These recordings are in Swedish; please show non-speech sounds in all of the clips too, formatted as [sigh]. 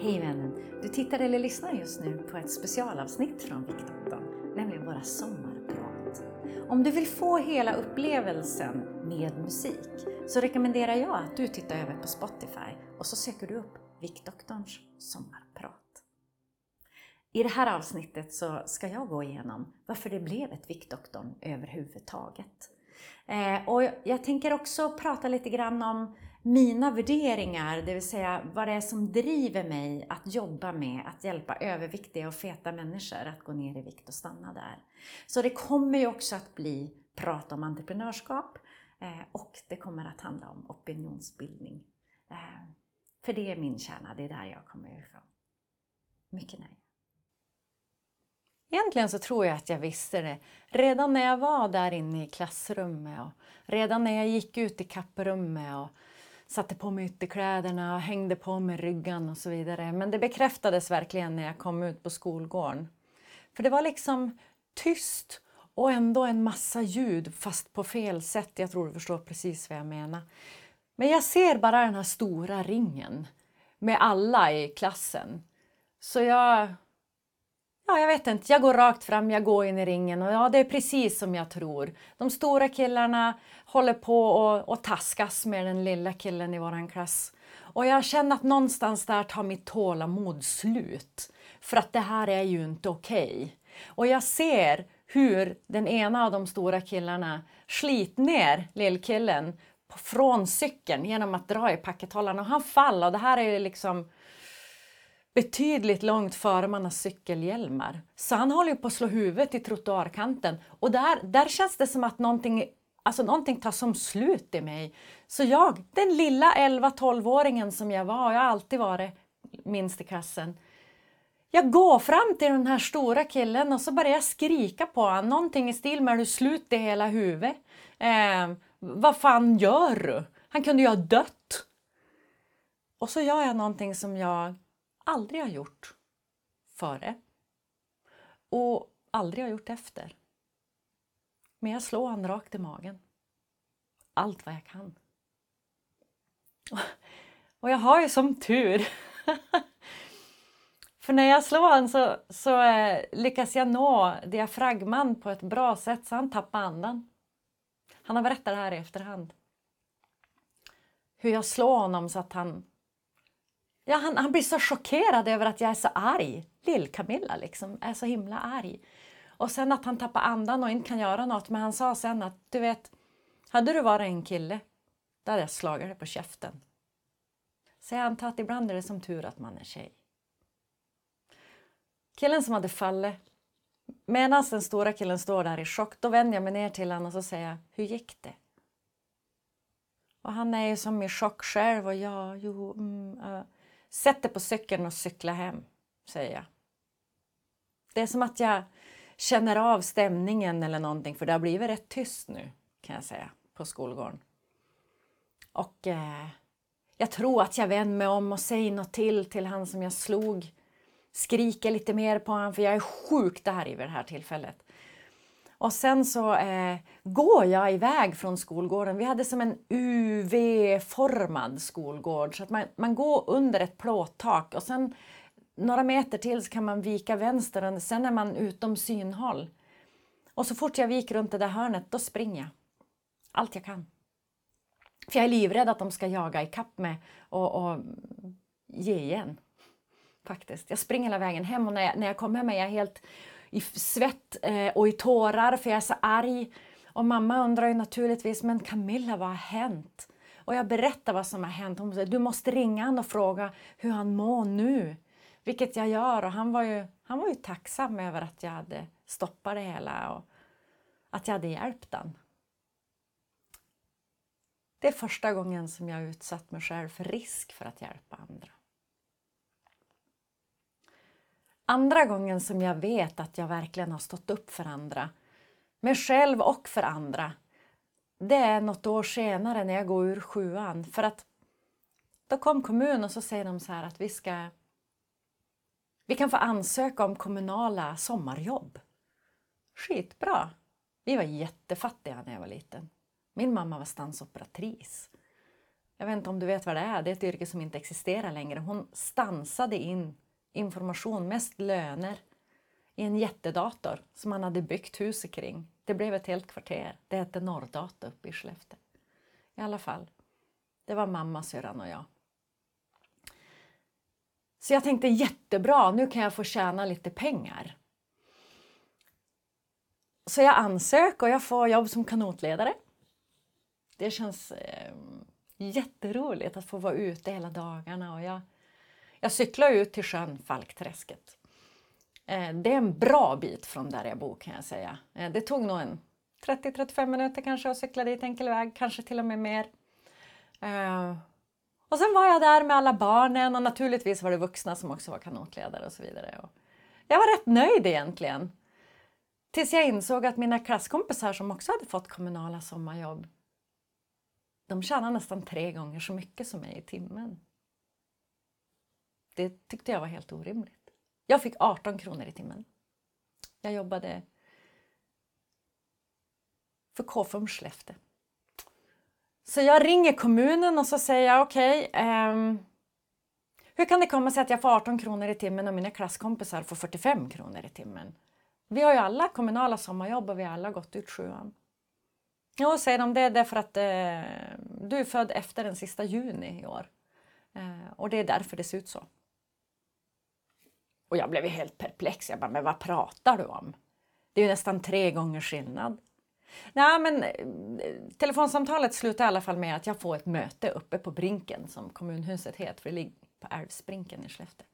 Hej vännen! Du tittar eller lyssnar just nu på ett specialavsnitt från Viktdoktorn, nämligen våra sommarprat. Om du vill få hela upplevelsen med musik så rekommenderar jag att du tittar över på Spotify och så söker du upp Viktdoktorns sommarprat. I det här avsnittet så ska jag gå igenom varför det blev ett Viktdoktorn överhuvudtaget. Eh, och jag tänker också prata lite grann om mina värderingar, det vill säga vad det är som driver mig att jobba med att hjälpa överviktiga och feta människor att gå ner i vikt och stanna där. Så det kommer ju också att bli prat om entreprenörskap eh, och det kommer att handla om opinionsbildning. Eh, för det är min kärna, det är där jag kommer ifrån. Mycket nöje. Egentligen så tror jag att jag visste det redan när jag var där inne i klassrummet och redan när jag gick ut i kapprummet och satte på mig ytterkläderna och hängde på mig ryggan och så vidare. Men det bekräftades verkligen när jag kom ut på skolgården. För det var liksom tyst och ändå en massa ljud fast på fel sätt. Jag tror du förstår precis vad jag menar. Men jag ser bara den här stora ringen med alla i klassen. Så jag Ja, jag vet inte. Jag går rakt fram, jag går in i ringen och ja, det är precis som jag tror. De stora killarna håller på och, och taskas med den lilla killen i våran klass. Och jag känner att någonstans där tar mitt tålamod slut. För att det här är ju inte okej. Okay. Och jag ser hur den ena av de stora killarna slit ner lillkillen från cykeln genom att dra i packethållaren och han faller. Och det här är liksom betydligt långt före man har cykelhjälmar. Så han håller på att slå huvudet i trottoarkanten och där, där känns det som att någonting, alltså någonting tar som slut i mig. Så jag, den lilla 11-12-åringen som jag var, jag har alltid varit minst i klassen, jag går fram till den här stora killen och så börjar jag skrika på honom. Någonting i stil med är du slut i hela huvudet? Eh, vad fan gör du? Han kunde ju ha dött. Och så gör jag någonting som jag aldrig har gjort före och aldrig har gjort efter. Men jag slår han rakt i magen. Allt vad jag kan. [laughs] Och jag har ju som tur [laughs] För när jag slår han så, så eh, lyckas jag nå diafragman på ett bra sätt så han tappar andan. Han har berättat det här i efterhand. Hur jag slår honom så att han Ja, han, han blir så chockerad över att jag är så arg. Lill-Camilla liksom, är så himla arg. Och sen att han tappar andan och inte kan göra något. Men han sa sen att du vet, hade du varit en kille, då hade jag slagit dig på käften. Så jag antar att ibland är det som tur att man är tjej. Killen som hade fallit, medan den stora killen står där i chock, då vänder jag mig ner till honom och så säger jag, hur gick det? Och han är ju som i chock själv och ja, jo, mm, uh. Sätt dig på cykeln och cykla hem, säger jag. Det är som att jag känner av stämningen eller någonting för det har blivit rätt tyst nu kan jag säga på skolgården. Och eh, jag tror att jag vänder mig om och säger något till till han som jag slog. Skriker lite mer på honom för jag är sjukt arg vid det här tillfället. Och sen så eh, går jag iväg från skolgården. Vi hade som en UV-formad skolgård så att man, man går under ett plåttak och sen några meter till så kan man vika vänster och sen är man utom synhåll. Och så fort jag viker runt det där hörnet då springer jag. Allt jag kan. För jag är livrädd att de ska jaga ikapp mig och, och ge igen. Faktiskt. Jag springer hela vägen hem och när jag, när jag kommer hem är jag helt i svett eh, och i tårar för jag är så arg. Och mamma undrar ju naturligtvis, men Camilla vad har hänt? Och jag berättar vad som har hänt. Hon säger, du måste ringa honom och fråga hur han mår nu. Vilket jag gör och han var ju, han var ju tacksam över att jag hade stoppat det hela och att jag hade hjälpt honom. Det är första gången som jag utsatt mig själv för risk för att hjälpa andra. Andra gången som jag vet att jag verkligen har stått upp för andra, mig själv och för andra, det är något år senare när jag går ur sjuan. För att då kom kommunen och så säger de så här att vi ska vi kan få ansöka om kommunala sommarjobb. Skitbra! Vi var jättefattiga när jag var liten. Min mamma var stansoperatris. Jag vet inte om du vet vad det är, det är ett yrke som inte existerar längre. Hon stansade in information, mest löner, i en jättedator som man hade byggt huset kring. Det blev ett helt kvarter. Det hette Norrdata uppe i Skellefteå. I alla fall, det var mamma, syrran och jag. Så jag tänkte jättebra, nu kan jag få tjäna lite pengar. Så jag ansöker och jag får jobb som kanotledare. Det känns eh, jätteroligt att få vara ute hela dagarna. Och jag, jag cyklar ut till sjön Falkträsket. Eh, det är en bra bit från där jag bor kan jag säga. Eh, det tog nog en 30-35 minuter kanske att cykla dit enkel väg, kanske till och med mer. Eh, och sen var jag där med alla barnen och naturligtvis var det vuxna som också var kanotledare och så vidare. Jag var rätt nöjd egentligen. Tills jag insåg att mina klasskompisar som också hade fått kommunala sommarjobb, de tjänade nästan tre gånger så mycket som mig i timmen. Det tyckte jag var helt orimligt. Jag fick 18 kronor i timmen. Jag jobbade för KFUM Skellefteå. Så jag ringer kommunen och så säger jag okej, okay, um, hur kan det komma sig att jag får 18 kronor i timmen och mina klasskompisar får 45 kronor i timmen? Vi har ju alla kommunala sommarjobb och vi har alla gått ut sjuan. Ja, säger de, det är därför att eh, du är född efter den sista juni i år. Eh, och det är därför det ser ut så. Och jag blev helt perplex. Jag bara, men vad pratar du om? Det är ju nästan tre gånger skillnad. Nej, men eh, telefonsamtalet slutar i alla fall med att jag får ett möte uppe på Brinken som kommunhuset heter, för det ligger på Älvsbrinken i Skellefteå.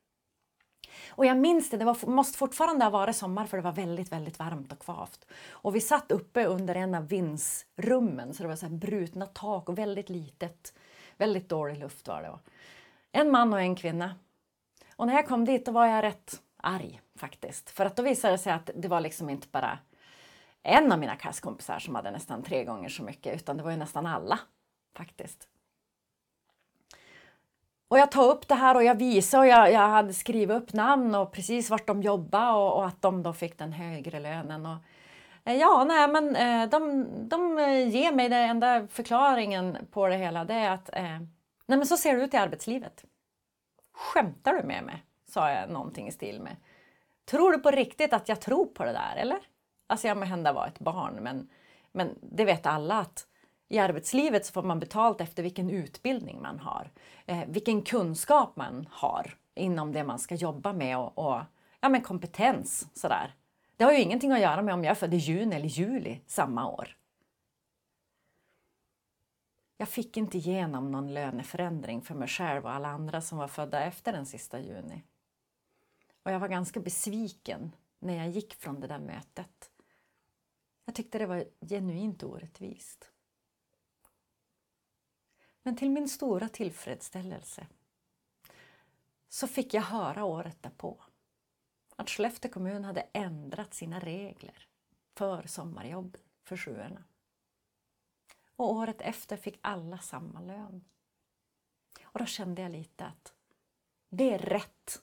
Och jag minns det, det var, måste fortfarande ha varit sommar för det var väldigt, väldigt varmt och kvavt. Och vi satt uppe under en av vindsrummen så det var så här brutna tak och väldigt litet. Väldigt dålig luft var det. En man och en kvinna. Och när jag kom dit då var jag rätt arg faktiskt. För att då visade det sig att det var liksom inte bara en av mina klasskompisar som hade nästan tre gånger så mycket utan det var ju nästan alla faktiskt. Och jag tar upp det här och jag visar och jag, jag hade skrivit upp namn och precis vart de jobbade och, och, att de då fick den högre lönen. Och, eh, ja, nej men eh, de, de eh, ger mig den enda förklaringen på det hela det är att nej men så ser det ut i arbetslivet. Skämtar du med mig? sa jag någonting i stil med. Tror du på riktigt att jag tror på det där eller? Alltså jag må hända vara ett barn men, men det vet alla att i arbetslivet så får man betalt efter vilken utbildning man har, eh, vilken kunskap man har inom det man ska jobba med och, och ja, men kompetens. Sådär. Det har ju ingenting att göra med om jag är född i juni eller juli samma år. Jag fick inte igenom någon löneförändring för mig själv och alla andra som var födda efter den sista juni. Och jag var ganska besviken när jag gick från det där mötet. Jag tyckte det var genuint orättvist. Men till min stora tillfredsställelse så fick jag höra året därpå att Skellefteå kommun hade ändrat sina regler för sommarjobb för sjuorna. Och året efter fick alla samma lön. Och då kände jag lite att det är rätt.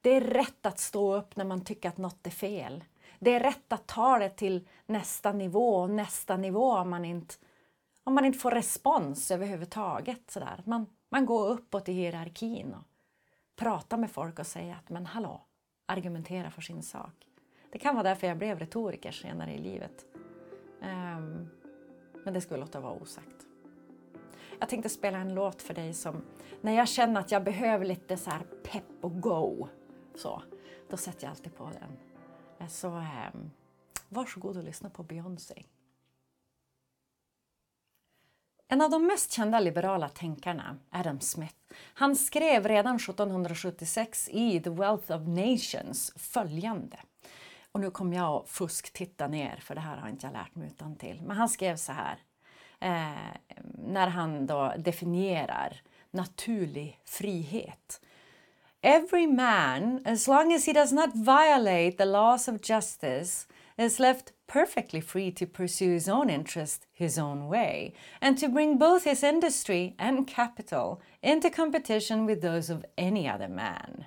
Det är rätt att stå upp när man tycker att något är fel. Det är rätt att ta det till nästa nivå och nästa nivå om man inte om man inte får respons överhuvudtaget. Sådär. Man, man går uppåt i hierarkin och pratar med folk och säger att men hallå, argumentera för sin sak. Det kan vara därför jag blev retoriker senare i livet. Um, men det ska vi låta vara osagt. Jag tänkte spela en låt för dig som, när jag känner att jag behöver lite så pepp och go, så, då sätter jag alltid på den. Eh, så um, varsågod och lyssna på Beyoncé. En av de mest kända liberala tänkarna, Adam Smith, han skrev redan 1776 i The Wealth of Nations följande. Och nu kommer jag att fusktitta ner, för det här har inte jag lärt mig utan till. Men han skrev så här, eh, när han då definierar naturlig frihet. Every man, as long as he does not violate the laws of justice, is left perfectly free to pursue his own interest his own way and to bring both his industry and capital into competition with those of any other man.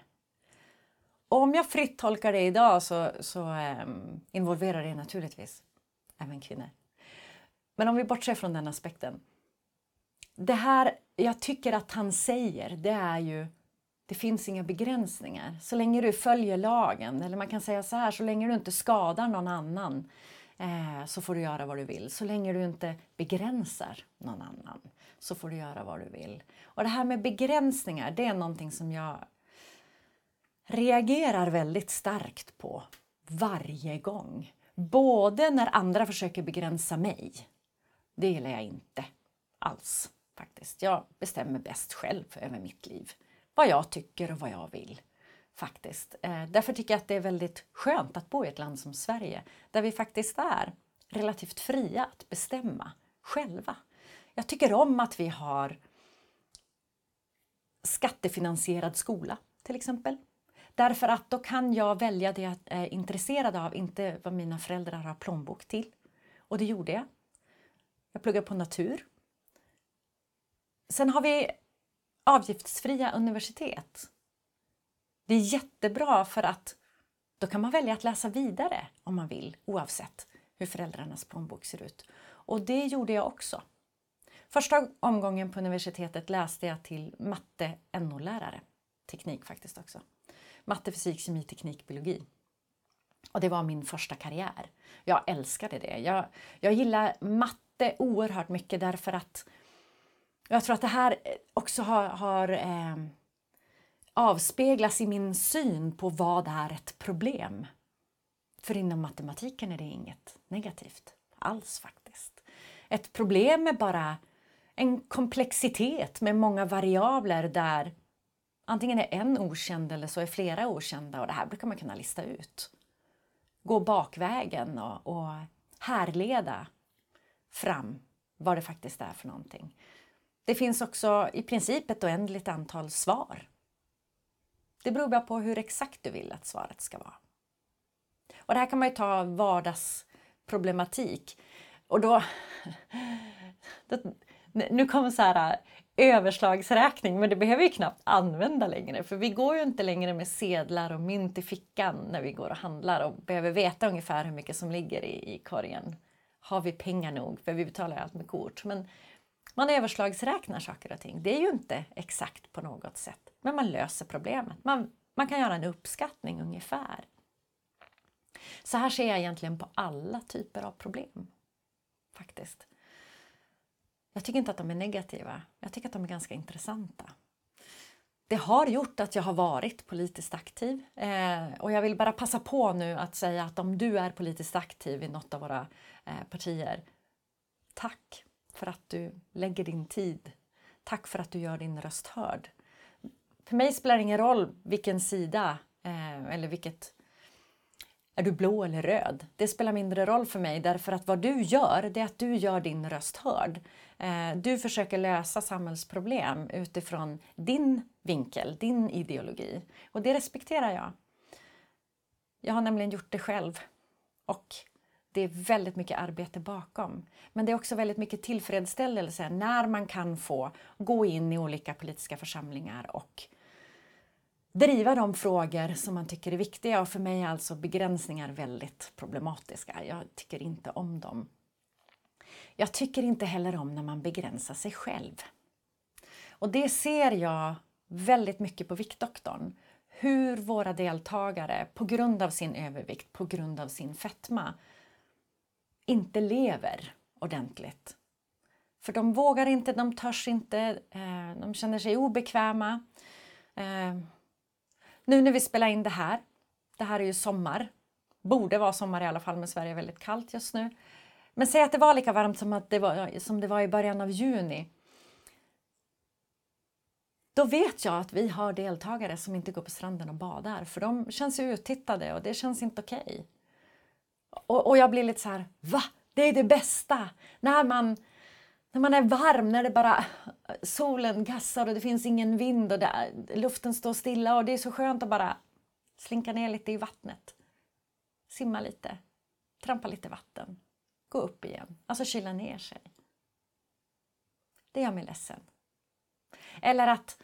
Om jag fritt tolkar det idag så, så um, involverar det naturligtvis även kvinnor. Men om vi bortser från den aspekten. det här jag tycker att han säger, det är ju det finns inga begränsningar. Så länge du följer lagen, eller man kan säga så här, så länge du inte skadar någon annan eh, så får du göra vad du vill. Så länge du inte begränsar någon annan så får du göra vad du vill. Och det här med begränsningar, det är någonting som jag reagerar väldigt starkt på varje gång. Både när andra försöker begränsa mig. Det gillar jag inte alls faktiskt. Jag bestämmer bäst själv över mitt liv. Vad jag tycker och vad jag vill. Faktiskt. Eh, därför tycker jag att det är väldigt skönt att bo i ett land som Sverige där vi faktiskt är relativt fria att bestämma själva. Jag tycker om att vi har skattefinansierad skola till exempel. Därför att då kan jag välja det jag är intresserad av, inte vad mina föräldrar har plånbok till. Och det gjorde jag. Jag pluggade på natur. Sen har vi avgiftsfria universitet. Det är jättebra för att då kan man välja att läsa vidare om man vill oavsett hur föräldrarnas plånbok ser ut. Och det gjorde jag också. Första omgången på universitetet läste jag till matte NO-lärare. Teknik faktiskt också. Matte, fysik, kemi, teknik, biologi. Och det var min första karriär. Jag älskade det. Jag, jag gillar matte oerhört mycket därför att jag tror att det här också har, har eh, avspeglas i min syn på vad är ett problem. För inom matematiken är det inget negativt alls faktiskt. Ett problem är bara en komplexitet med många variabler där antingen är en okänd eller så är flera okända och det här brukar man kunna lista ut. Gå bakvägen och, och härleda fram vad det faktiskt är för någonting. Det finns också i princip ett oändligt antal svar. Det beror bara på hur exakt du vill att svaret ska vara. Och det här kan man ju ta vardagsproblematik. Och då, [laughs] då nu kommer så här överslagsräkning, men det behöver vi knappt använda längre för vi går ju inte längre med sedlar och mynt i fickan när vi går och handlar och behöver veta ungefär hur mycket som ligger i, i korgen. Har vi pengar nog? För vi betalar allt med kort. Men man överslagsräknar saker och ting. Det är ju inte exakt på något sätt, men man löser problemet. Man, man kan göra en uppskattning ungefär. Så här ser jag egentligen på alla typer av problem. Faktiskt. Jag tycker inte att de är negativa. Jag tycker att de är ganska intressanta. Det har gjort att jag har varit politiskt aktiv eh, och jag vill bara passa på nu att säga att om du är politiskt aktiv i något av våra eh, partier, tack för att du lägger din tid. Tack för att du gör din röst hörd. För mig spelar det ingen roll vilken sida eh, eller vilket är du blå eller röd? Det spelar mindre roll för mig därför att vad du gör, det är att du gör din röst hörd. Eh, du försöker lösa samhällsproblem utifrån din vinkel, din ideologi. Och det respekterar jag. Jag har nämligen gjort det själv. Och det är väldigt mycket arbete bakom. Men det är också väldigt mycket tillfredsställelse när man kan få gå in i olika politiska församlingar och driva de frågor som man tycker är viktiga. Och för mig är alltså begränsningar väldigt problematiska. Jag tycker inte om dem. Jag tycker inte heller om när man begränsar sig själv. Och det ser jag väldigt mycket på Viktdoktorn. Hur våra deltagare på grund av sin övervikt, på grund av sin fetma inte lever ordentligt. För de vågar inte, de törs inte, eh, de känner sig obekväma. Eh, nu när vi spelar in det här, det här är ju sommar, borde vara sommar i alla fall men Sverige är väldigt kallt just nu. Men säg att det var lika varmt som, att det, var, som det var i början av juni. Då vet jag att vi har deltagare som inte går på stranden och badar för de känns uttittade och det känns inte okej. Okay. Och, och jag blir lite så här, va? Det är det bästa! När man, när man är varm, när det bara solen gassar och det finns ingen vind och det, luften står stilla och det är så skönt att bara slinka ner lite i vattnet. Simma lite, trampa lite vatten, gå upp igen, alltså kyla ner sig. Det gör mig ledsen. Eller att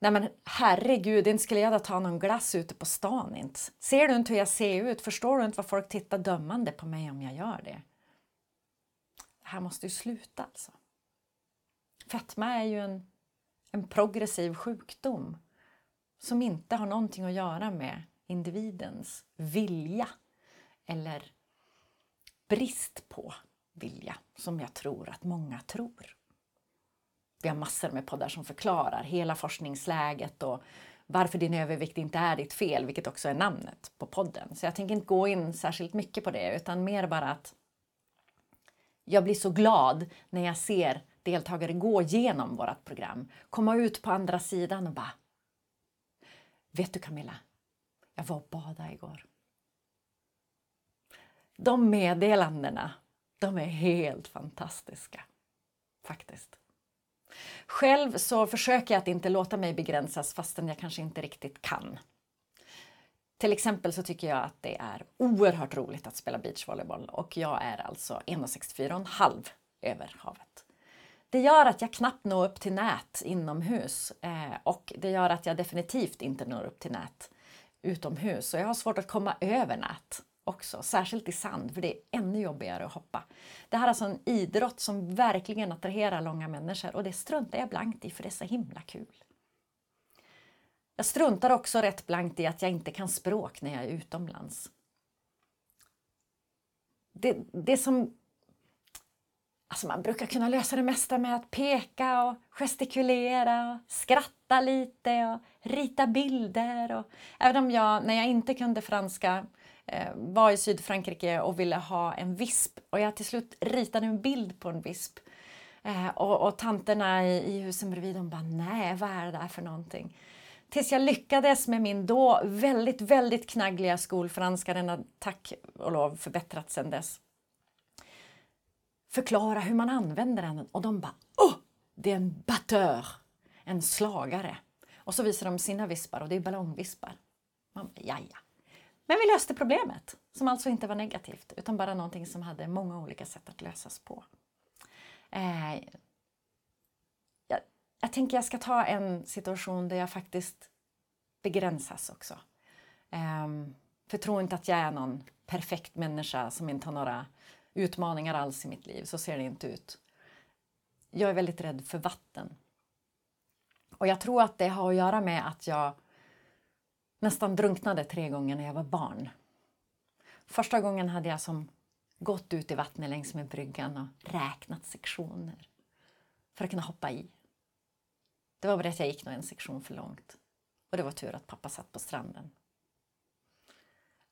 Nej men herregud, inte skulle jag då ta någon glass ute på stan inte. Ser du inte hur jag ser ut? Förstår du inte vad folk tittar dömande på mig om jag gör det? Det här måste ju sluta alltså. Fetma är ju en, en progressiv sjukdom som inte har någonting att göra med individens vilja eller brist på vilja, som jag tror att många tror. Vi har massor med poddar som förklarar hela forskningsläget och varför din övervikt inte är ditt fel, vilket också är namnet på podden. Så jag tänker inte gå in särskilt mycket på det, utan mer bara att jag blir så glad när jag ser deltagare gå igenom vårt program, komma ut på andra sidan och bara Vet du Camilla, jag var och badade igår. De meddelandena, de är helt fantastiska. Faktiskt. Själv så försöker jag att inte låta mig begränsas fastän jag kanske inte riktigt kan. Till exempel så tycker jag att det är oerhört roligt att spela beachvolleyboll och jag är alltså 1,64,5 över havet. Det gör att jag knappt når upp till nät inomhus eh, och det gör att jag definitivt inte når upp till nät utomhus. Och jag har svårt att komma över nät också, särskilt i sand, för det är ännu jobbigare att hoppa. Det här är alltså en idrott som verkligen attraherar långa människor och det struntar jag blankt i för det är så himla kul. Jag struntar också rätt blankt i att jag inte kan språk när jag är utomlands. Det, det som Alltså man brukar kunna lösa det mesta med att peka och gestikulera och skratta lite och rita bilder. Och, även om jag, när jag inte kunde franska, Eh, var i Sydfrankrike och ville ha en visp och jag till slut ritade en bild på en visp. Eh, och, och tanterna i, i husen bredvid de bara, nej vad är det där för någonting? Tills jag lyckades med min då väldigt, väldigt knaggliga skolfranska, den har tack och lov förbättrats sedan dess förklara hur man använder den och de bara Åh! Det är en batteur, en slagare. Och så visar de sina vispar och det är ballongvispar. Man bara, Jaja. Men vi löste problemet, som alltså inte var negativt utan bara någonting som hade många olika sätt att lösas på. Eh, jag, jag tänker jag ska ta en situation där jag faktiskt begränsas också. Eh, för tro inte att jag är någon perfekt människa som inte har några utmaningar alls i mitt liv. Så ser det inte ut. Jag är väldigt rädd för vatten. Och jag tror att det har att göra med att jag nästan drunknade tre gånger när jag var barn. Första gången hade jag som gått ut i vattnet längs med bryggan och räknat sektioner för att kunna hoppa i. Det var bara att jag gick nog en sektion för långt. Och det var tur att pappa satt på stranden.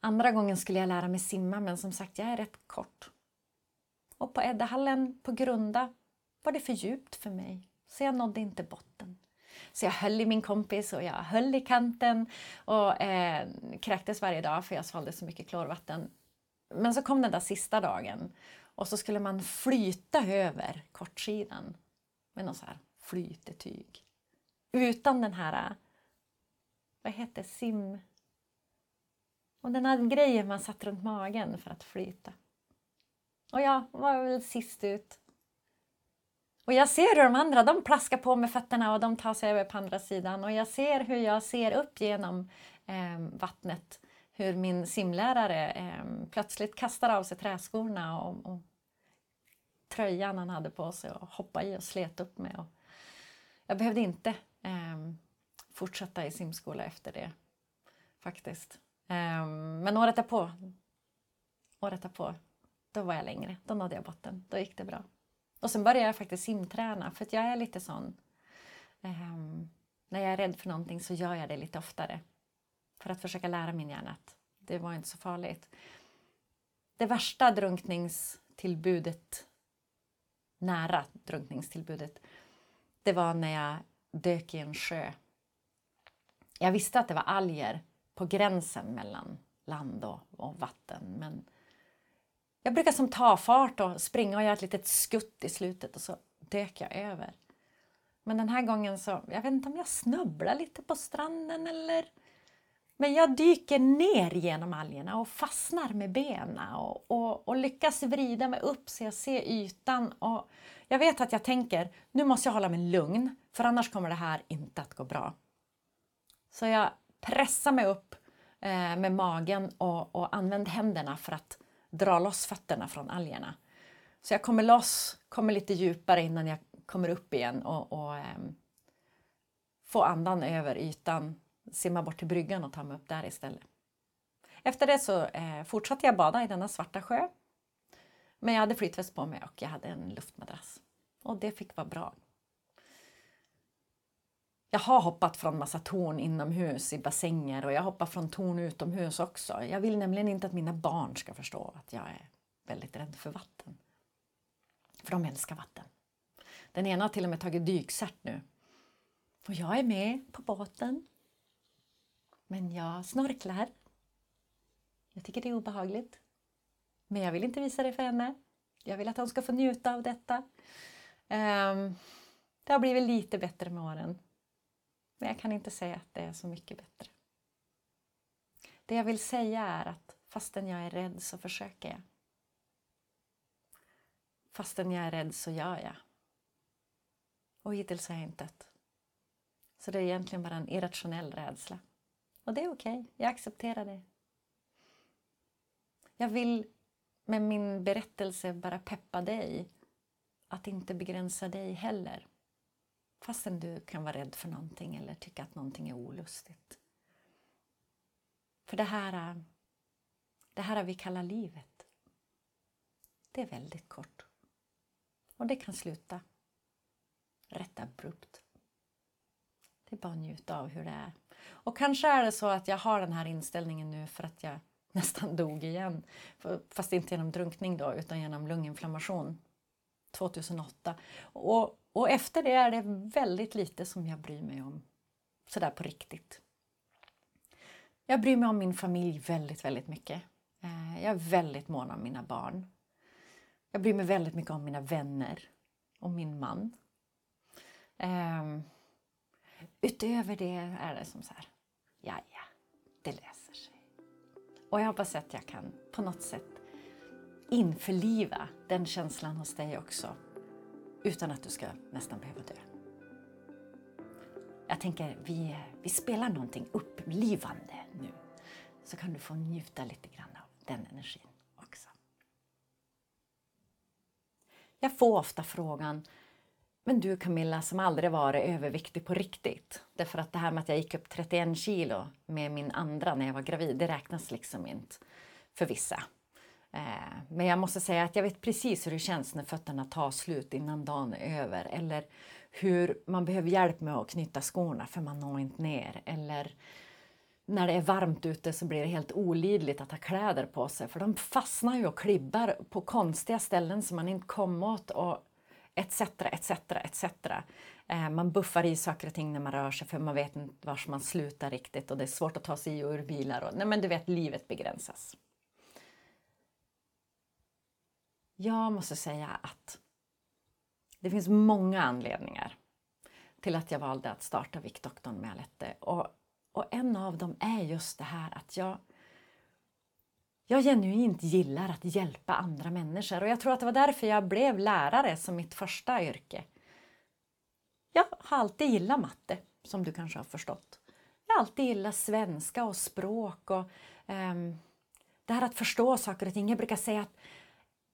Andra gången skulle jag lära mig simma men som sagt, jag är rätt kort. Och på Eddehallen på Grunda var det för djupt för mig, så jag nådde inte botten. Så jag höll i min kompis och jag höll i kanten och eh, kräktes varje dag för jag svalde så mycket klorvatten. Men så kom den där sista dagen och så skulle man flyta över kortsidan med någon så här flytetyg. Utan den här, vad heter sim... Och den här grejen man satt runt magen för att flyta. Och jag var väl sist ut. Och jag ser hur de andra de plaskar på med fötterna och de tar sig över på andra sidan. Och jag ser hur jag ser upp genom eh, vattnet hur min simlärare eh, plötsligt kastar av sig träskorna och, och tröjan han hade på sig och hoppade i och slet upp mig. Och jag behövde inte eh, fortsätta i simskola efter det, faktiskt. Eh, men året därpå, året därpå då var jag längre. Då nådde jag botten. Då gick det bra. Och sen började jag faktiskt simträna för att jag är lite sån. Um, när jag är rädd för någonting så gör jag det lite oftare. För att försöka lära min hjärna att det var inte så farligt. Det värsta drunkningstillbudet, nära drunkningstillbudet, det var när jag dök i en sjö. Jag visste att det var alger på gränsen mellan land och, och vatten men jag brukar som ta fart och springa och göra ett litet skutt i slutet och så dök jag över. Men den här gången så, jag vet inte om jag snubblar lite på stranden eller... Men jag dyker ner genom algerna och fastnar med benen och, och, och, lyckas vrida mig upp så jag ser ytan. Och jag vet att jag tänker, nu måste jag hålla mig lugn för annars kommer det här inte att gå bra. Så jag pressar mig upp eh, med magen och, och använder händerna för att dra loss fötterna från algerna. Så jag kommer loss, kommer lite djupare innan jag kommer upp igen och, och eh, får andan över ytan, simma bort till bryggan och ta mig upp där istället. Efter det så eh, fortsatte jag bada i denna svarta sjö. Men jag hade flytväst på mig och jag hade en luftmadrass. Och det fick vara bra. Jag har hoppat från massa torn inomhus i bassänger och jag hoppar från torn utomhus också. Jag vill nämligen inte att mina barn ska förstå att jag är väldigt rädd för vatten. För de älskar vatten. Den ena har till och med tagit dykcert nu. Och jag är med på båten. Men jag snorklar. Jag tycker det är obehagligt. Men jag vill inte visa det för henne. Jag vill att hon ska få njuta av detta. Um, det har blivit lite bättre med åren. Men jag kan inte säga att det är så mycket bättre. Det jag vill säga är att fastän jag är rädd så försöker jag. Fastän jag är rädd så gör jag. Och hittills har jag inte dött. Så det är egentligen bara en irrationell rädsla. Och det är okej, okay. jag accepterar det. Jag vill med min berättelse bara peppa dig att inte begränsa dig heller. Fastän du kan vara rädd för någonting eller tycka att någonting är olustigt. För det här, det här vi kallar livet, det är väldigt kort. Och det kan sluta rätt abrupt. Det är bara att njuta av hur det är. Och kanske är det så att jag har den här inställningen nu för att jag [laughs] nästan dog igen. Fast inte genom drunkning då, utan genom lunginflammation 2008. Och, och efter det är det väldigt lite som jag bryr mig om sådär på riktigt. Jag bryr mig om min familj väldigt, väldigt mycket. Eh, jag är väldigt mån om mina barn. Jag bryr mig väldigt mycket om mina vänner och min man. Ehm, utöver det är det som så här, ja, ja, det löser sig. Och jag hoppas att jag kan på något sätt införliva den känslan hos dig också utan att du ska nästan behöva dö. Jag tänker vi, vi spelar någonting upplivande nu så kan du få njuta lite grann av den energin också. Jag får ofta frågan men du Camilla som aldrig varit överviktig på riktigt. Därför att det här med att jag gick upp 31 kilo med min andra när jag var gravid, det räknas liksom inte för vissa. Eh, men jag måste säga att jag vet precis hur det känns när fötterna tar slut innan dagen är över. Eller hur man behöver hjälp med att knyta skorna för man når inte ner. Eller när det är varmt ute så blir det helt olidligt att ha kläder på sig för de fastnar ju och klibbar på konstiga ställen som man inte kom åt. Och etc. etc. etc. Man buffar i saker och ting när man rör sig för man vet inte var man slutar riktigt och det är svårt att ta sig i och ur bilar. Och, nej men du vet, livet begränsas. Jag måste säga att det finns många anledningar till att jag valde att starta Viktdoktorn med Alette. Och, och en av dem är just det här att jag jag genuint gillar att hjälpa andra människor och jag tror att det var därför jag blev lärare som mitt första yrke. Jag har alltid gillat matte, som du kanske har förstått. Jag har alltid gillat svenska och språk och um, det här att förstå saker och ting. Jag brukar säga att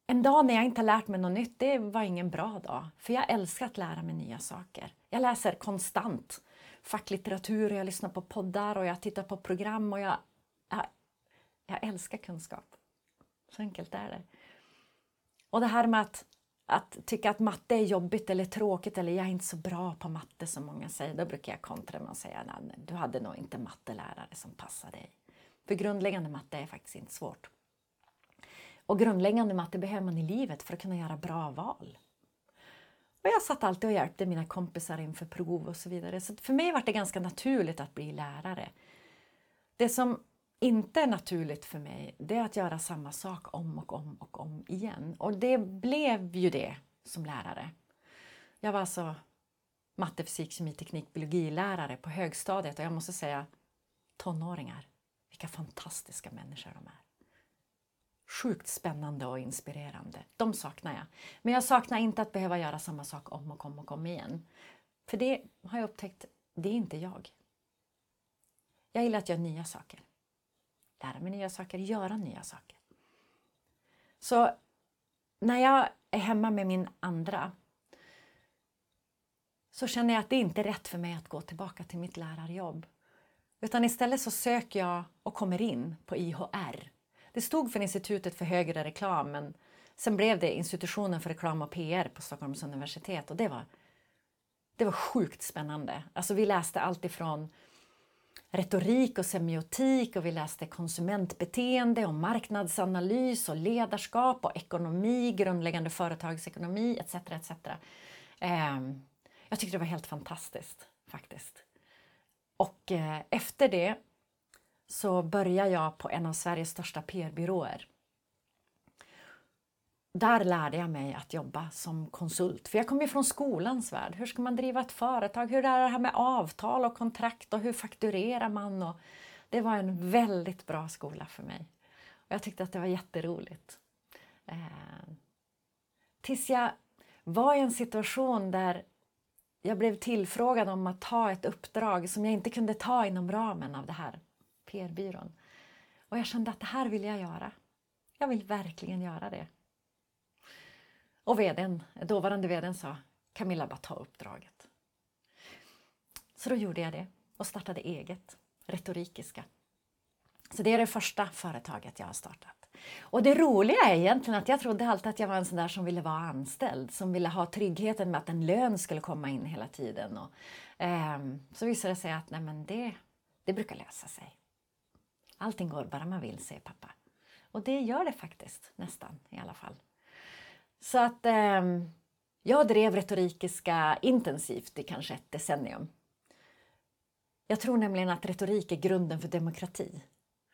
en dag när jag inte har lärt mig något nytt, det var ingen bra dag. För jag älskar att lära mig nya saker. Jag läser konstant facklitteratur och jag lyssnar på poddar och jag tittar på program och jag, jag jag älskar kunskap. Så enkelt är det. Och det här med att, att tycka att matte är jobbigt eller tråkigt eller jag är inte så bra på matte som många säger. Då brukar jag kontra med att säga att du hade nog inte mattelärare som passade dig. För grundläggande matte är faktiskt inte svårt. Och grundläggande matte behöver man i livet för att kunna göra bra val. Och jag satt alltid och hjälpte mina kompisar inför prov och så vidare. Så för mig var det ganska naturligt att bli lärare. Det som inte är naturligt för mig det är att göra samma sak om och om och om igen. Och det blev ju det som lärare. Jag var alltså matte, fysik, kemi, teknik, biologilärare på högstadiet och jag måste säga tonåringar, vilka fantastiska människor de är. Sjukt spännande och inspirerande. De saknar jag. Men jag saknar inte att behöva göra samma sak om och om och om igen. För det har jag upptäckt, det är inte jag. Jag gillar att göra nya saker lära mig nya saker, göra nya saker. Så när jag är hemma med min andra så känner jag att det inte är rätt för mig att gå tillbaka till mitt lärarjobb. Utan istället så söker jag och kommer in på IHR. Det stod för Institutet för högre reklam men sen blev det Institutionen för reklam och PR på Stockholms universitet och det var, det var sjukt spännande. Alltså vi läste allt ifrån retorik och semiotik och vi läste konsumentbeteende och marknadsanalys och ledarskap och ekonomi, grundläggande företagsekonomi etc. etc. Ehm, jag tyckte det var helt fantastiskt faktiskt. Och eh, efter det så började jag på en av Sveriges största PR-byråer. Där lärde jag mig att jobba som konsult, för jag kom ju från skolans värld. Hur ska man driva ett företag? Hur är det här med avtal och kontrakt och hur fakturerar man? Och det var en väldigt bra skola för mig. Och jag tyckte att det var jätteroligt. Eh, tills jag var i en situation där jag blev tillfrågad om att ta ett uppdrag som jag inte kunde ta inom ramen av det här PR-byrån. Och jag kände att det här vill jag göra. Jag vill verkligen göra det. Och vdn, dåvarande vdn sa Camilla, bara ta uppdraget. Så då gjorde jag det och startade eget, Retorikiska. Så det är det första företaget jag har startat. Och det roliga är egentligen att jag trodde alltid att jag var en sån där som ville vara anställd, som ville ha tryggheten med att en lön skulle komma in hela tiden. Och, eh, så visade det sig att nej, men det, det brukar lösa sig. Allting går bara man vill, säger pappa. Och det gör det faktiskt, nästan i alla fall. Så att eh, jag drev retorikiska intensivt i kanske ett decennium. Jag tror nämligen att retorik är grunden för demokrati.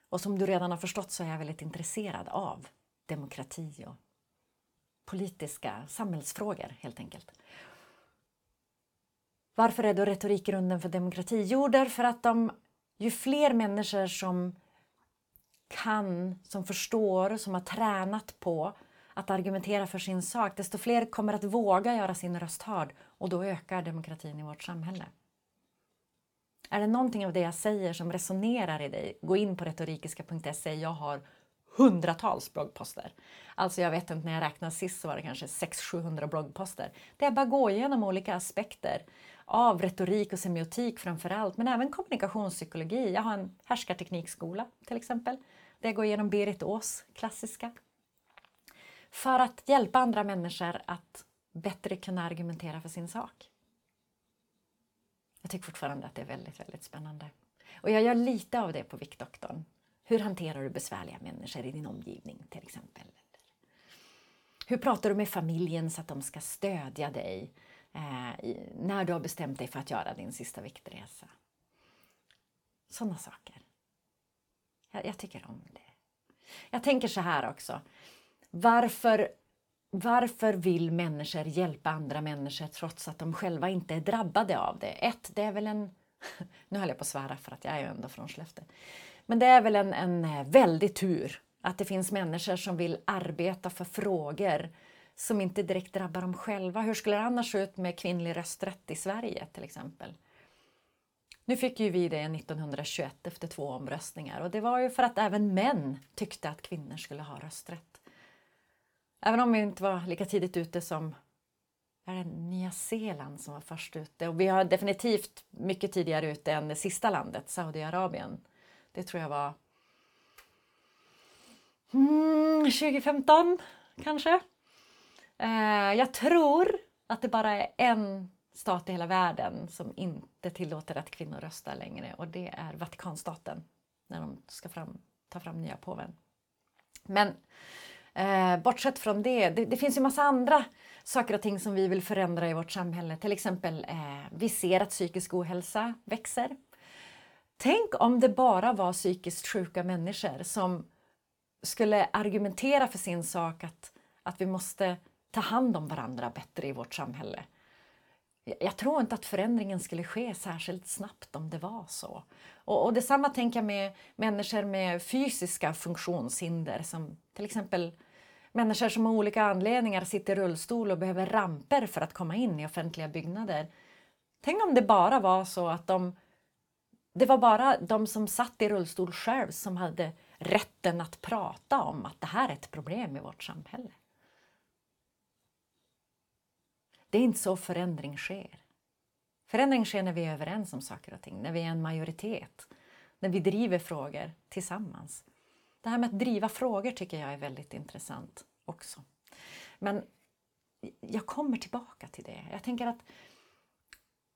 Och som du redan har förstått så är jag väldigt intresserad av demokrati och politiska samhällsfrågor helt enkelt. Varför är då retorik grunden för demokrati? Jo, därför att de, ju fler människor som kan, som förstår, som har tränat på att argumentera för sin sak, desto fler kommer att våga göra sin röst hörd och då ökar demokratin i vårt samhälle. Är det någonting av det jag säger som resonerar i dig, gå in på retorikiska.se. Jag har hundratals bloggposter. Alltså jag vet inte, när jag räknade sist så var det kanske 600-700 bloggposter. Där jag bara går igenom olika aspekter av retorik och semiotik framför allt, men även kommunikationspsykologi. Jag har en härskarteknikskola till exempel, det jag går igenom Berit Ås klassiska. För att hjälpa andra människor att bättre kunna argumentera för sin sak. Jag tycker fortfarande att det är väldigt, väldigt spännande. Och jag gör lite av det på Viktdoktorn. Hur hanterar du besvärliga människor i din omgivning till exempel? Hur pratar du med familjen så att de ska stödja dig eh, när du har bestämt dig för att göra din sista viktresa? Sådana saker. Jag, jag tycker om det. Jag tänker så här också. Varför varför vill människor hjälpa andra människor trots att de själva inte är drabbade av det? Ett, det är väl en... [laughs] Nu höll jag på att svära för att jag är ju ändå från Skellefteå. Men det är väl en, en eh, väldig tur att det finns människor som vill arbeta för frågor som inte direkt drabbar dem själva. Hur skulle det annars se ut med kvinnlig rösträtt i Sverige till exempel? Nu fick ju vi det 1921 efter två omröstningar och det var ju för att även män tyckte att kvinnor skulle ha rösträtt. Även om vi inte var lika tidigt ute som är det Nya Zeeland som var först ute. Och vi har definitivt mycket tidigare ute än det sista landet, Saudiarabien. Det tror jag var mm, 2015 kanske. Eh, jag tror att det bara är en stat i hela världen som inte tillåter att kvinnor röstar längre och det är Vatikanstaten när de ska fram, ta fram nya påven. Men Eh, bortsett från det, det, det finns ju massa andra saker och ting som vi vill förändra i vårt samhälle. Till exempel, eh, vi ser att psykisk ohälsa växer. Tänk om det bara var psykiskt sjuka människor som skulle argumentera för sin sak att, att vi måste ta hand om varandra bättre i vårt samhälle. Jag tror inte att förändringen skulle ske särskilt snabbt om det var så. Och, och detsamma tänker jag med människor med fysiska funktionshinder som till exempel Människor som av olika anledningar sitter i rullstol och behöver ramper för att komma in i offentliga byggnader. Tänk om det bara var så att de, det var bara de som satt i rullstol själv som hade rätten att prata om att det här är ett problem i vårt samhälle. Det är inte så förändring sker. Förändring sker när vi är överens om saker och ting, när vi är en majoritet, när vi driver frågor tillsammans. Det här med att driva frågor tycker jag är väldigt intressant också. Men jag kommer tillbaka till det. Jag tänker att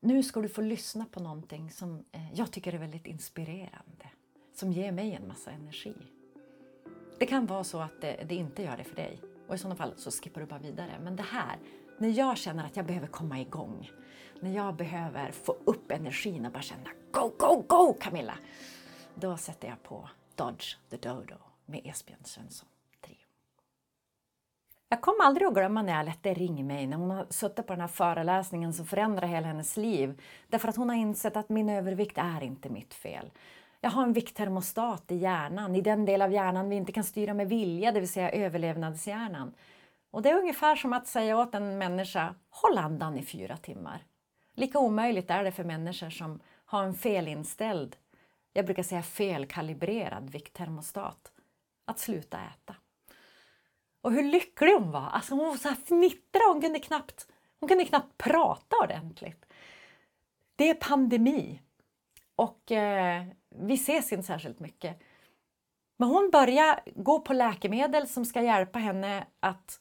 nu ska du få lyssna på någonting som eh, jag tycker är väldigt inspirerande, som ger mig en massa energi. Det kan vara så att det, det inte gör det för dig och i sådana fall så skippar du bara vidare. Men det här, när jag känner att jag behöver komma igång, när jag behöver få upp energin och bara känna Go, go, go Camilla! Då sätter jag på Dodge the Dodo med Esbjörn Svensson. Jag kommer aldrig att glömma när Alette ringde mig när hon har suttit på den här föreläsningen som förändrar hela hennes liv. Därför att hon har insett att min övervikt är inte mitt fel. Jag har en vikttermostat i hjärnan, i den del av hjärnan vi inte kan styra med vilja, det vill säga överlevnadshjärnan. Och det är ungefär som att säga åt en människa, håll andan i fyra timmar. Lika omöjligt är det för människor som har en felinställd, jag brukar säga felkalibrerad vikttermostat, att sluta äta. Och hur lycklig hon var! Alltså hon var så här fnittrad, hon kunde knappt, hon kunde knappt prata ordentligt. Det är pandemi och eh, vi ses inte särskilt mycket. Men hon börjar gå på läkemedel som ska hjälpa henne att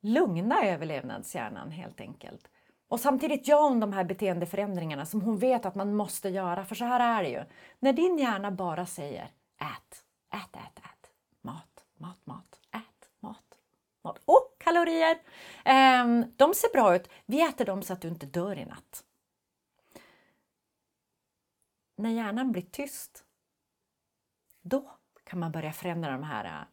lugna överlevnadshjärnan helt enkelt. Och samtidigt gör hon de här beteendeförändringarna som hon vet att man måste göra. För så här är det ju. När din hjärna bara säger ät, ät, ät, ät, mat, mat, mat, ät, mat, mat. Och kalorier! Ehm, de ser bra ut. Vi äter dem så att du inte dör i natt. När hjärnan blir tyst, då kan man börja förändra de här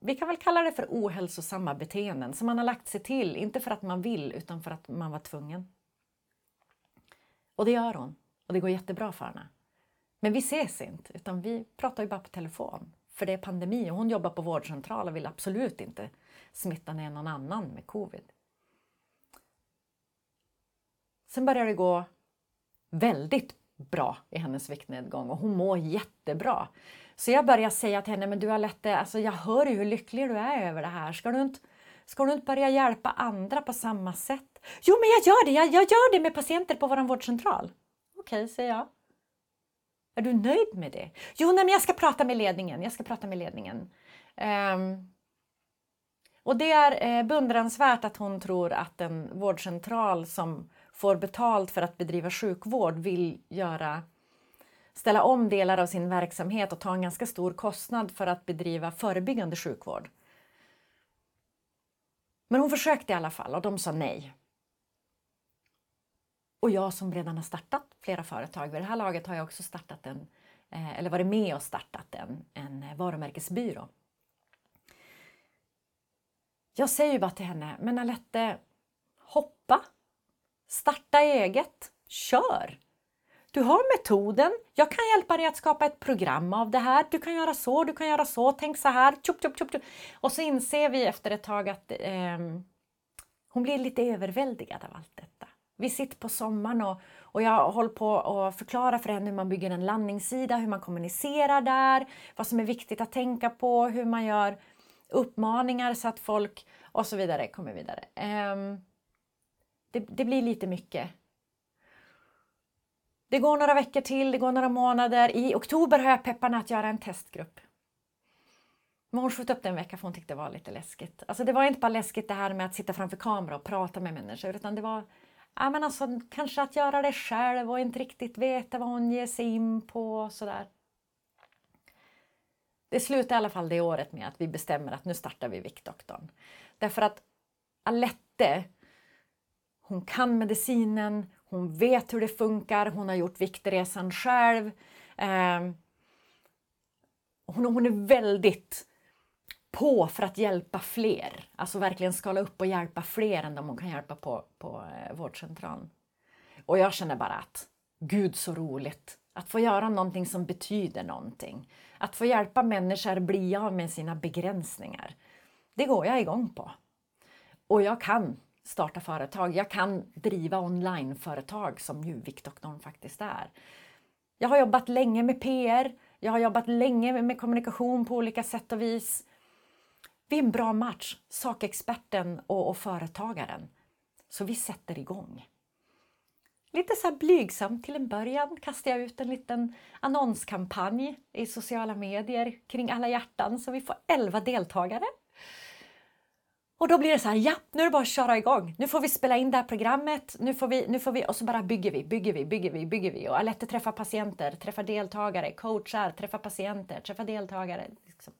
vi kan väl kalla det för ohälsosamma beteenden som man har lagt sig till, inte för att man vill utan för att man var tvungen. Och det gör hon och det går jättebra för henne. Men vi ses inte utan vi pratar ju bara på telefon för det är pandemi och hon jobbar på vårdcentral och vill absolut inte smitta ner någon annan med covid. Sen börjar det gå väldigt bra i hennes viktnedgång och hon mår jättebra. Så jag började säga till henne, men du Alette, alltså jag hör ju hur lycklig du är över det här. Ska du inte, ska du inte börja hjälpa andra på samma sätt? Jo, men jag gör det, jag, jag gör det med patienter på vår vårdcentral. Okej, okay, säger jag. Är du nöjd med det? Jo, nej, men jag ska prata med ledningen. Jag ska prata med ledningen. Um, och det är eh, beundransvärt att hon tror att en vårdcentral som får betalt för att bedriva sjukvård vill göra ställa om delar av sin verksamhet och ta en ganska stor kostnad för att bedriva förebyggande sjukvård. Men hon försökte i alla fall och de sa nej. Och jag som redan har startat flera företag, vid det här laget har jag också startat en, eh, eller varit med och startat en, en varumärkesbyrå. Jag säger ju bara till henne, men Alette, hoppa! Starta eget, kör! Du har metoden. Jag kan hjälpa dig att skapa ett program av det här. Du kan göra så, du kan göra så, tänk så här. Tjup, tjup, tjup, tjup. Och så inser vi efter ett tag att eh, hon blir lite överväldigad av allt detta. Vi sitter på sommaren och, och jag håller på att förklara för henne hur man bygger en landningssida, hur man kommunicerar där, vad som är viktigt att tänka på, hur man gör uppmaningar så att folk och så vidare kommer vidare. Eh, det, det blir lite mycket det går några veckor till, det går några månader. I oktober har jag pepparna att göra en testgrupp. Men hon sköt upp det en vecka för hon tyckte det var lite läskigt. Alltså det var inte bara läskigt det här med att sitta framför kamera och prata med människor utan det var ja, men alltså, kanske att göra det själv och inte riktigt veta vad hon ger sig in på och sådär. Det slutade i alla fall det året med att vi bestämmer att nu startar vi Viktdoktorn. Därför att Alette, hon kan medicinen, hon vet hur det funkar, hon har gjort viktresan själv. Eh, hon, hon är väldigt på för att hjälpa fler. Alltså verkligen skala upp och hjälpa fler än de hon kan hjälpa på, på eh, vårdcentralen. Och jag känner bara att gud så roligt att få göra någonting som betyder någonting. Att få hjälpa människor bli av med sina begränsningar. Det går jag igång på. Och jag kan starta företag. Jag kan driva onlineföretag som ju Viktoknorm faktiskt är. Jag har jobbat länge med PR. Jag har jobbat länge med kommunikation på olika sätt och vis. Vi är en bra match, sakexperten och, och företagaren. Så vi sätter igång. lite så här blygsamt till en början kastar jag ut en liten annonskampanj i sociala medier kring alla hjärtan så vi får 11 deltagare. Och då blir det så här, ja, nu är det bara att köra igång. Nu får vi spela in det här programmet, nu får vi, nu får vi, och så bara bygger vi, bygger vi, bygger vi, bygger vi. Och Alette träffar patienter, träffar deltagare, coachar, träffar patienter, träffar deltagare. Liksom.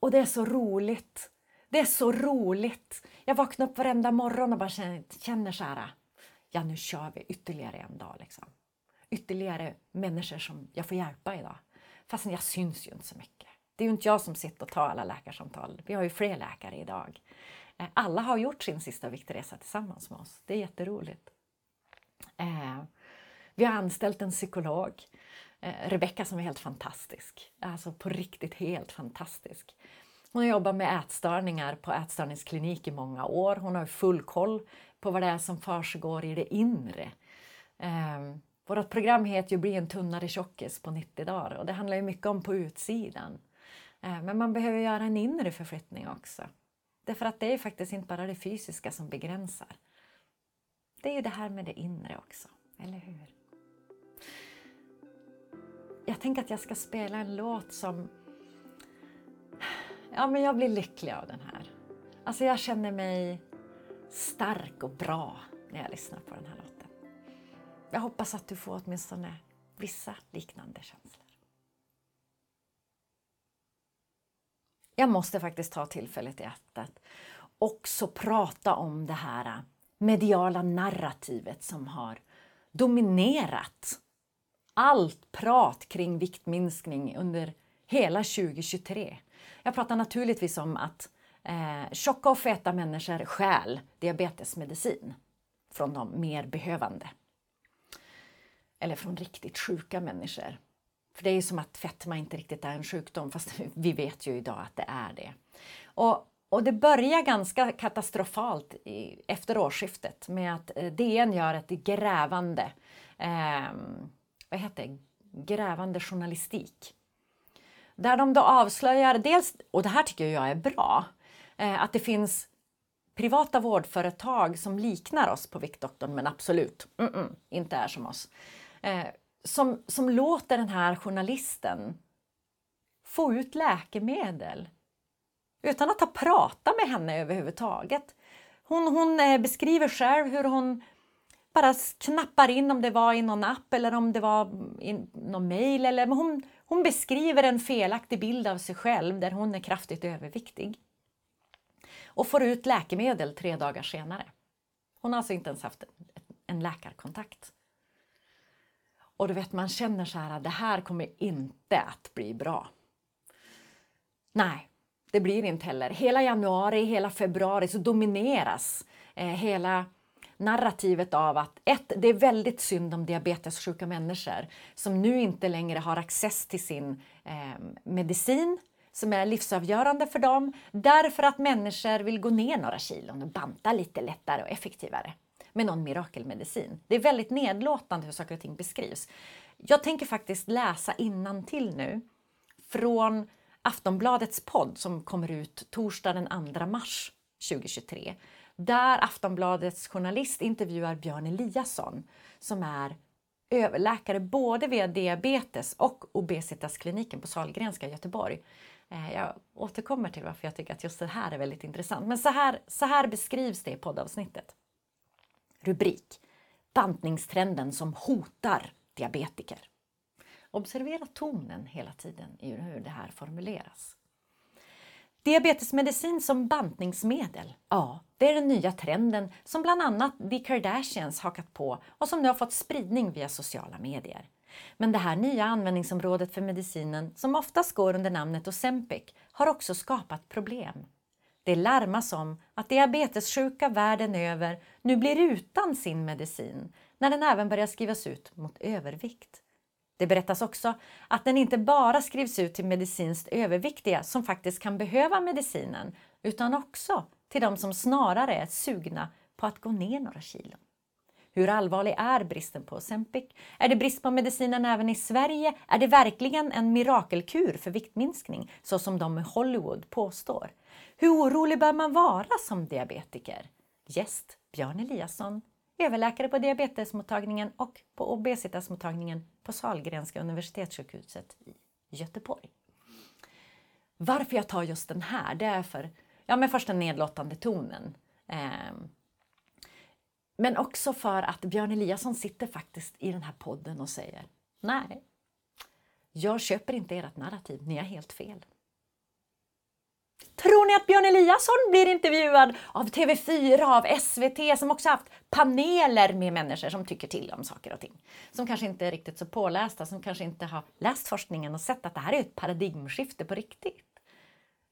Och det är så roligt. Det är så roligt. Jag vaknar upp varenda morgon och bara känner, känner så här, ja nu kör vi ytterligare en dag. Liksom. Ytterligare människor som jag får hjälpa idag. Fastän jag syns ju inte så mycket. Det är ju inte jag som sitter och tar alla läkarsamtal. Vi har ju fler läkare idag. Eh, alla har gjort sin sista viktresa tillsammans med oss. Det är jätteroligt. Eh, vi har anställt en psykolog, eh, Rebecka som är helt fantastisk. Alltså på riktigt helt fantastisk. Hon har jobbat med ätstörningar på ätstörningsklinik i många år. Hon har full koll på vad det är som försiggår i det inre. vårt program heter ju Bli en tunnare tjockis på 90 dagar och det handlar ju mycket om på utsidan. Eh, men man behöver göra en inre förflyttning också. Därför att det är faktiskt inte bara det fysiska som begränsar. Det är ju det här med det inre också, eller hur? Jag tänker att jag ska spela en låt som... Ja, men jag blir lycklig av den här. Alltså jag känner mig stark och bra när jag lyssnar på den här låten. Jag hoppas att du får åtminstone vissa liknande känslor. Jag måste faktiskt ta tillfället i akt att också prata om det här äh, mediala narrativet som har dominerat allt prat kring viktminskning under hela 2023. Jag pratar naturligtvis om att eh, tjocka och feta människor stjäl diabetesmedicin från de mer behövande. Eller från riktigt sjuka människor. För det är ju som att fetma inte riktigt är en sjukdom, fast [laughs] vi vet ju idag att det är det. Och, och det börjar ganska katastrofalt i, efter årsskiftet med att eh, DN gör ett grävande, eh, vad heter det? grävande journalistik. Där de då avslöjar dels, och det här tycker jag är bra, eh, att det finns privata vårdföretag som liknar oss på Viktdoktorn men absolut mm -mm, inte är som oss. Eh, som, som låter den här journalisten få ut läkemedel utan att ha pratat med henne överhuvudtaget. Hon, hon eh, beskriver själv hur hon bara knappar in om det var i någon app eller om det var i någon mail. Eller, hon, hon beskriver en felaktig bild av sig själv där hon är kraftigt överviktig. Och får ut läkemedel tre dagar senare. Hon har alltså inte ens haft en läkarkontakt. Och du vet, man känner så här det här kommer inte att bli bra. Nej, det blir inte heller. Hela januari, hela februari så domineras eh, hela narrativet av att ett, det är väldigt synd om diabetessjuka människor som nu inte längre har access till sin eh, medicin som är livsavgörande för dem därför att människor vill gå ner några kilon och banta lite lättare och effektivare med någon mirakelmedicin. Det är väldigt nedlåtande hur saker och ting beskrivs. Jag tänker faktiskt läsa till nu från Aftonbladets podd som kommer ut torsdag den 2 mars 2023. Där Aftonbladets journalist intervjuar Björn Eliasson som är överläkare både vid diabetes och obesitaskliniken på Sahlgrenska i Göteborg. Eh, jag återkommer till varför jag tycker att just det här är väldigt intressant. Men så här, så här beskrivs det i poddavsnittet. Rubrik Bantningstrenden som hotar diabetiker. Observera tonen hela tiden i hur det här formuleras. Diabetesmedicin som bantningsmedel, ja, det är den nya trenden som bland annat The Kardashians hakat på och som nu har fått spridning via sociala medier. Men det här nya användningsområdet för medicinen, som oftast går under namnet Ozempic, har också skapat problem. Det larmas om att diabetessjuka världen över nu blir utan sin medicin när den även börjar skrivas ut mot övervikt. Det berättas också att den inte bara skrivs ut till medicinskt överviktiga som faktiskt kan behöva medicinen utan också till de som snarare är sugna på att gå ner några kilon. Hur allvarlig är bristen på Ozempic? Är det brist på medicinen även i Sverige? Är det verkligen en mirakelkur för viktminskning så som de i Hollywood påstår? Hur orolig bör man vara som diabetiker? Gäst Björn Eliasson överläkare på diabetesmottagningen och på obesitasmottagningen på Sahlgrenska universitetssjukhuset i Göteborg. Varför jag tar just den här, det är för ja, men först den nedlåtande tonen. Eh, men också för att Björn Eliasson sitter faktiskt i den här podden och säger Nej, jag köper inte ert narrativ, ni har helt fel. Tror ni att Björn Eliasson blir intervjuad av TV4, av SVT som också haft paneler med människor som tycker till om saker och ting? Som kanske inte är riktigt så pålästa, som kanske inte har läst forskningen och sett att det här är ett paradigmskifte på riktigt.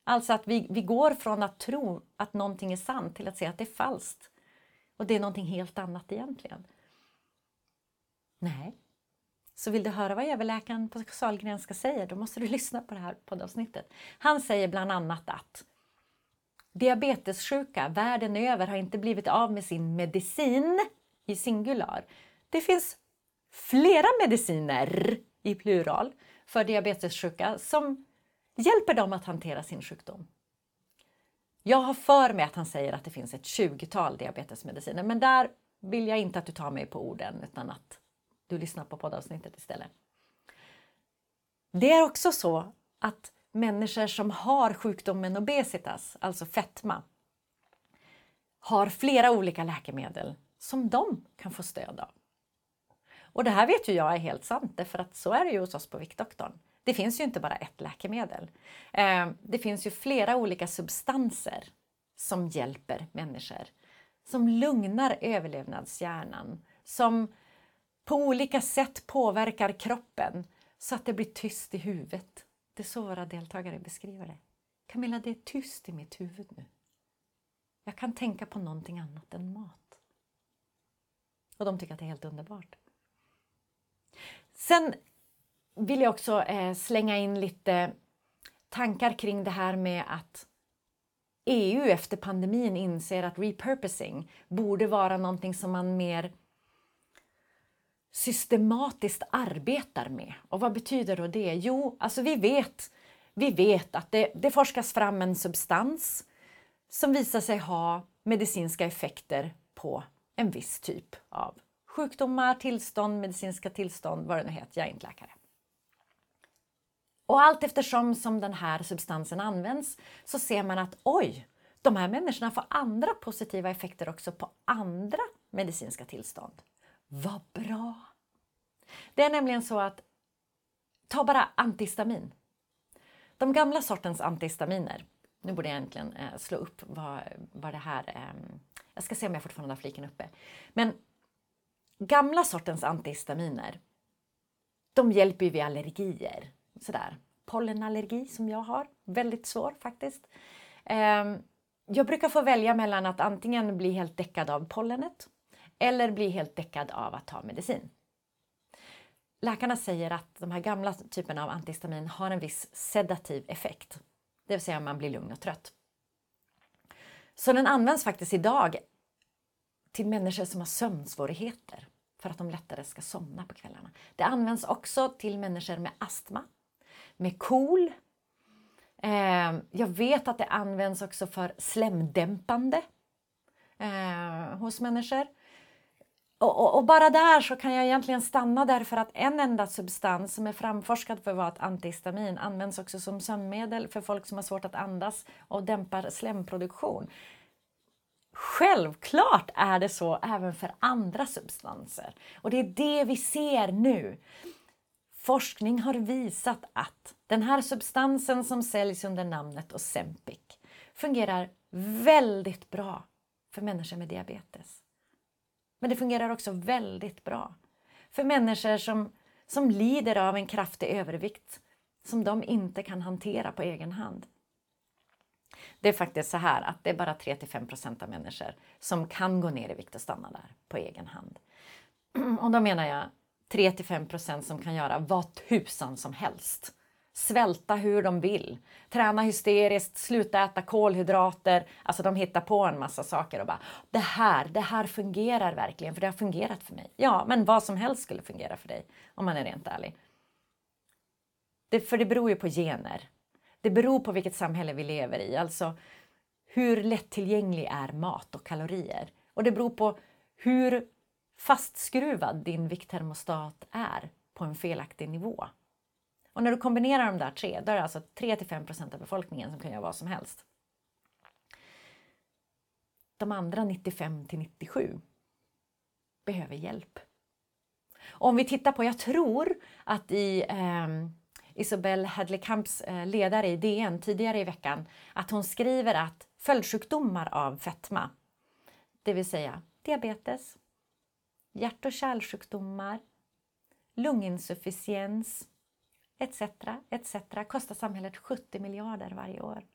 Alltså att vi, vi går från att tro att någonting är sant till att se att det är falskt. Och det är någonting helt annat egentligen. Nej. Så vill du höra vad överläkaren på Sahlgrenska säger, då måste du [laughs] lyssna på det här poddavsnittet. Han säger bland annat att diabetessjuka världen över har inte blivit av med sin medicin i singular. Det finns flera mediciner i plural för diabetessjuka som hjälper dem att hantera sin sjukdom. Jag har för mig att han säger att det finns ett 20-tal diabetesmediciner, men där vill jag inte att du tar mig på orden utan att du lyssnar på poddavsnittet istället. Det är också så att människor som har sjukdomen obesitas, alltså fetma, har flera olika läkemedel som de kan få stöd av. Och det här vet ju jag är helt sant, för att så är det ju hos oss på Viktdoktorn. Det finns ju inte bara ett läkemedel. Eh, det finns ju flera olika substanser som hjälper människor. Som lugnar överlevnadshjärnan, som på olika sätt påverkar kroppen så att det blir tyst i huvudet. Det är så våra deltagare beskriver det. Camilla, det är tyst i mitt huvud nu. Jag kan tänka på någonting annat än mat. Och de tycker att det är helt underbart. Sen vill jag också eh, slänga in lite tankar kring det här med att EU efter pandemin inser att repurposing borde vara någonting som man mer systematiskt arbetar med. Och vad betyder då det? Jo, alltså vi vet, vi vet att det, det forskas fram en substans som visar sig ha medicinska effekter på en viss typ av sjukdomar, tillstånd, medicinska tillstånd, vad det nu heter. Jag är inte läkare. Och allt eftersom som den här substansen används så ser man att oj, de här människorna får andra positiva effekter också på andra medicinska tillstånd. Vad bra! Det är nämligen så att, ta bara antihistamin. De gamla sortens antihistaminer, nu borde jag egentligen eh, slå upp vad, vad det här... Eh, jag ska se om jag fortfarande har fliken uppe. Men gamla sortens antihistaminer, de hjälper ju vid allergier. Sådär. Pollenallergi som jag har, väldigt svår faktiskt. Ehm, jag brukar få välja mellan att antingen bli helt däckad av pollenet eller bli helt däckad av att ta medicin. Läkarna säger att de här gamla typerna av antihistamin har en viss sedativ effekt, det vill säga man blir lugn och trött. Så den används faktiskt idag till människor som har sömnsvårigheter för att de lättare ska somna på kvällarna. Det används också till människor med astma, med KOL. Eh, jag vet att det används också för slemdämpande eh, hos människor. Och, och, och, bara där så kan jag egentligen stanna därför att en enda substans som är framforskad för att vara ett antihistamin används också som sömnmedel för folk som har svårt att andas och dämpar slemproduktion. Självklart är det så även för andra substanser och det är det vi ser nu. Forskning har visat att den här substansen som säljs under namnet Ozempic fungerar väldigt bra för människor med diabetes. Men det fungerar också väldigt bra för människor som, som lider av en kraftig övervikt som de inte kan hantera på egen hand. Det är faktiskt så här att det är bara 3-5 av människor som kan gå ner i vikt och stanna där på egen hand. [clears throat] Och då menar jag 3-5% som kan göra vad tusan som helst svälta hur de vill, träna hysteriskt, sluta äta kolhydrater. Alltså de hittar på en massa saker och bara det här, det här fungerar verkligen för det har fungerat för mig. Ja, men vad som helst skulle fungera för dig om man är rent ärlig. Det, för det beror ju på gener. Det beror på vilket samhälle vi lever i, alltså hur lättillgänglig är mat och kalorier? Och det beror på hur fastskruvad din vikttermostat är på en felaktig nivå. Och när du kombinerar de där tre, då är det alltså 3-5 av befolkningen som kan göra vad som helst. De andra 95 97 behöver hjälp. Och om vi tittar på, jag tror att i eh, Isabelle Hadley Camps eh, ledare i DN tidigare i veckan, att hon skriver att följdsjukdomar av fetma, det vill säga diabetes, hjärt och kärlsjukdomar, lunginsufficiens etc. etc. kostar samhället 70 miljarder varje år.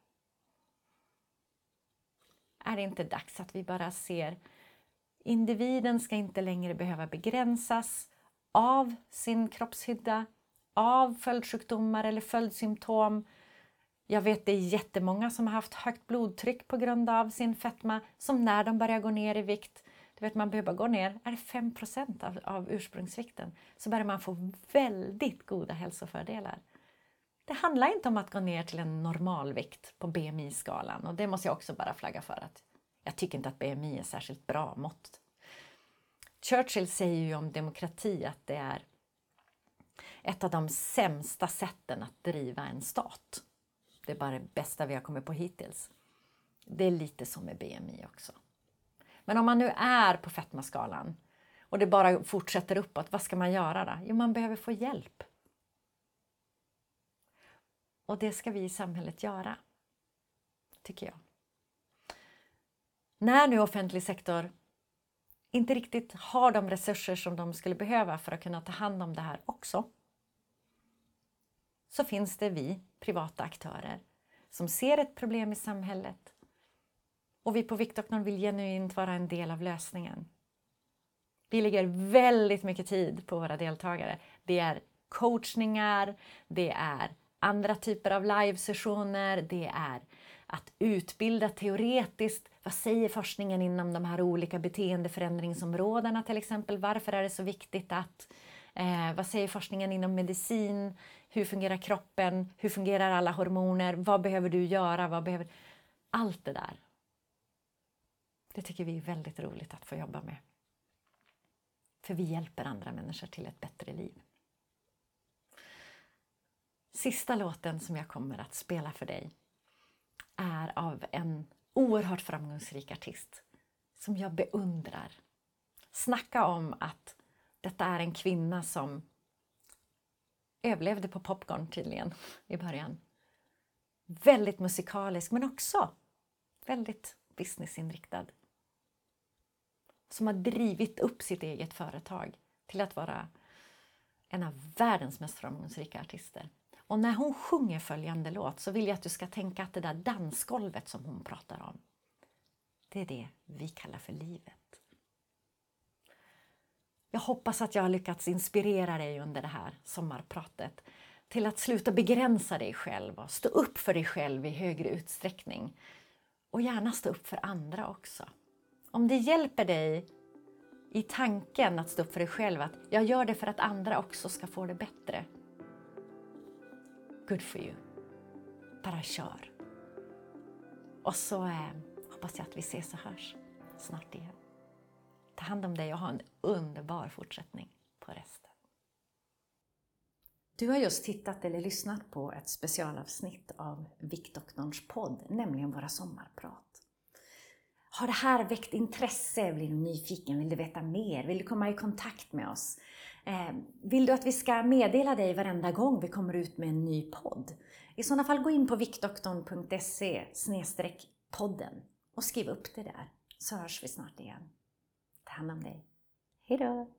Är det inte dags att vi bara ser individen ska inte längre behöva begränsas av sin kroppshydda, av följdsjukdomar eller följdsymptom. Jag vet det är jättemånga som har haft högt blodtryck på grund av sin fetma som när de börjar gå ner i vikt du vet, man behöver bara gå ner, är det 5 av, av ursprungsvikten, så börjar man få väldigt goda hälsofördelar. Det handlar inte om att gå ner till en normalvikt på BMI-skalan och det måste jag också bara flagga för att jag tycker inte att BMI är särskilt bra mått. Churchill säger ju om demokrati att det är ett av de sämsta sätten att driva en stat. Det är bara det bästa vi har kommit på hittills. Det är lite som med BMI också. Men om man nu är på fetmaskalan och det bara fortsätter uppåt, vad ska man göra då? Jo, man behöver få hjälp. Och det ska vi i samhället göra, tycker jag. När nu offentlig sektor inte riktigt har de resurser som de skulle behöva för att kunna ta hand om det här också, så finns det vi, privata aktörer, som ser ett problem i samhället och vi på Viktdoktorn vill genuint vara en del av lösningen. Vi lägger väldigt mycket tid på våra deltagare. Det är coachningar, det är andra typer av livesessioner, det är att utbilda teoretiskt. Vad säger forskningen inom de här olika beteendeförändringsområdena till exempel? Varför är det så viktigt att eh, vad säger forskningen inom medicin? Hur fungerar kroppen? Hur fungerar alla hormoner? Vad behöver du göra? Vad behöver... Allt det där. Det tycker vi är väldigt roligt att få jobba med. För vi hjälper andra människor till ett bättre liv. Sista låten som jag kommer att spela för dig är av en oerhört framgångsrik artist som jag beundrar. Snacka om att detta är en kvinna som överlevde på popcorn tydligen i början. Väldigt musikalisk men också väldigt businessinriktad som har drivit upp sitt eget företag till att vara en av världens mest framgångsrika artister. Och när hon sjunger följande låt så vill jag att du ska tänka att det där dansgolvet som hon pratar om, det är det vi kallar för livet. Jag hoppas att jag har lyckats inspirera dig under det här sommarpratet till att sluta begränsa dig själv och stå upp för dig själv i högre utsträckning. Och gärna stå upp för andra också. Om det hjälper dig i tanken att stå upp för dig själv, att jag gör det för att andra också ska få det bättre. Good for you. Bara kör. Och så eh, hoppas jag att vi ses och hörs snart igen. Ta hand om dig och ha en underbar fortsättning på resten. Du har just tittat eller lyssnat på ett specialavsnitt av Viktdoktorns podd, nämligen våra sommarprat. Har det här väckt intresse? Blir du nyfiken? Vill du veta mer? Vill du komma i kontakt med oss? Eh, vill du att vi ska meddela dig varenda gång vi kommer ut med en ny podd? I sådana fall gå in på viktdoktorn.se podden och skriv upp det där så hörs vi snart igen. Ta hand om dig. Hejdå!